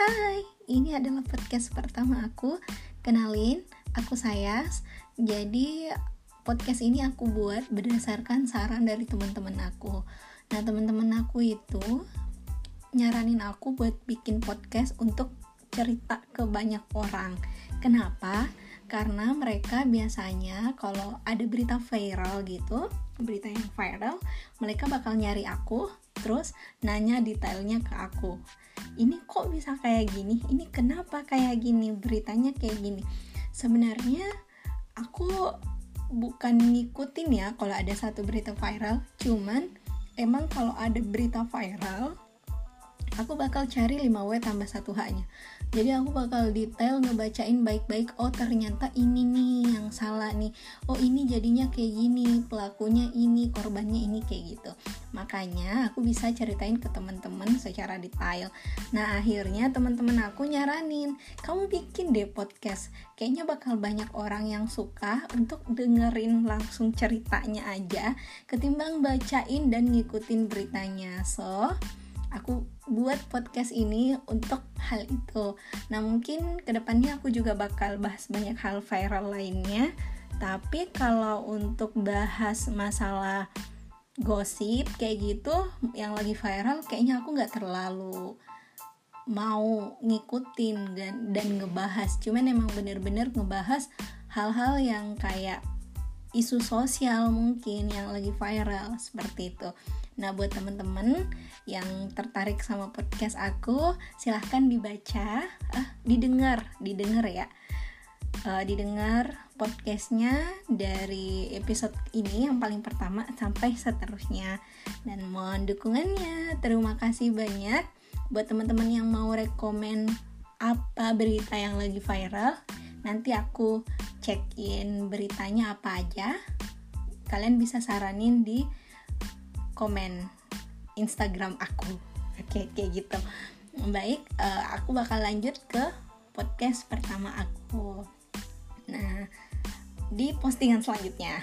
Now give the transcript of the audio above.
Hai, ini adalah podcast pertama aku. Kenalin, aku Sayas. Jadi podcast ini aku buat berdasarkan saran dari teman-teman aku. Nah, teman-teman aku itu nyaranin aku buat bikin podcast untuk cerita ke banyak orang. Kenapa? Karena mereka biasanya kalau ada berita viral gitu, berita yang viral, mereka bakal nyari aku, terus nanya detailnya ke aku. Ini kok bisa kayak gini? Ini kenapa kayak gini? Beritanya kayak gini. Sebenarnya aku bukan ngikutin ya kalau ada satu berita viral. Cuman emang kalau ada berita viral aku bakal cari 5W tambah 1H nya jadi aku bakal detail ngebacain baik-baik oh ternyata ini nih yang salah nih. Oh ini jadinya kayak gini pelakunya ini korbannya ini kayak gitu. Makanya aku bisa ceritain ke teman-teman secara detail. Nah akhirnya teman-teman aku nyaranin kamu bikin deh podcast. Kayaknya bakal banyak orang yang suka untuk dengerin langsung ceritanya aja ketimbang bacain dan ngikutin beritanya. So aku buat podcast ini untuk hal itu. Nah mungkin ke depannya aku juga bakal bahas banyak hal viral lainnya. Tapi kalau untuk bahas masalah gosip kayak gitu yang lagi viral kayaknya aku nggak terlalu mau ngikutin dan, dan ngebahas. Cuman emang bener-bener ngebahas hal-hal yang kayak isu sosial mungkin yang lagi viral seperti itu. Nah, buat temen-temen yang tertarik sama podcast aku, silahkan dibaca, ah, didengar, didengar ya. Uh, didengar podcastnya dari episode ini yang paling pertama sampai seterusnya. Dan mohon dukungannya. Terima kasih banyak. Buat teman-teman yang mau rekomen apa berita yang lagi viral nanti aku check in beritanya apa aja kalian bisa saranin di komen Instagram aku. Oke kayak gitu. Baik uh, aku bakal lanjut ke podcast pertama aku. Nah di postingan selanjutnya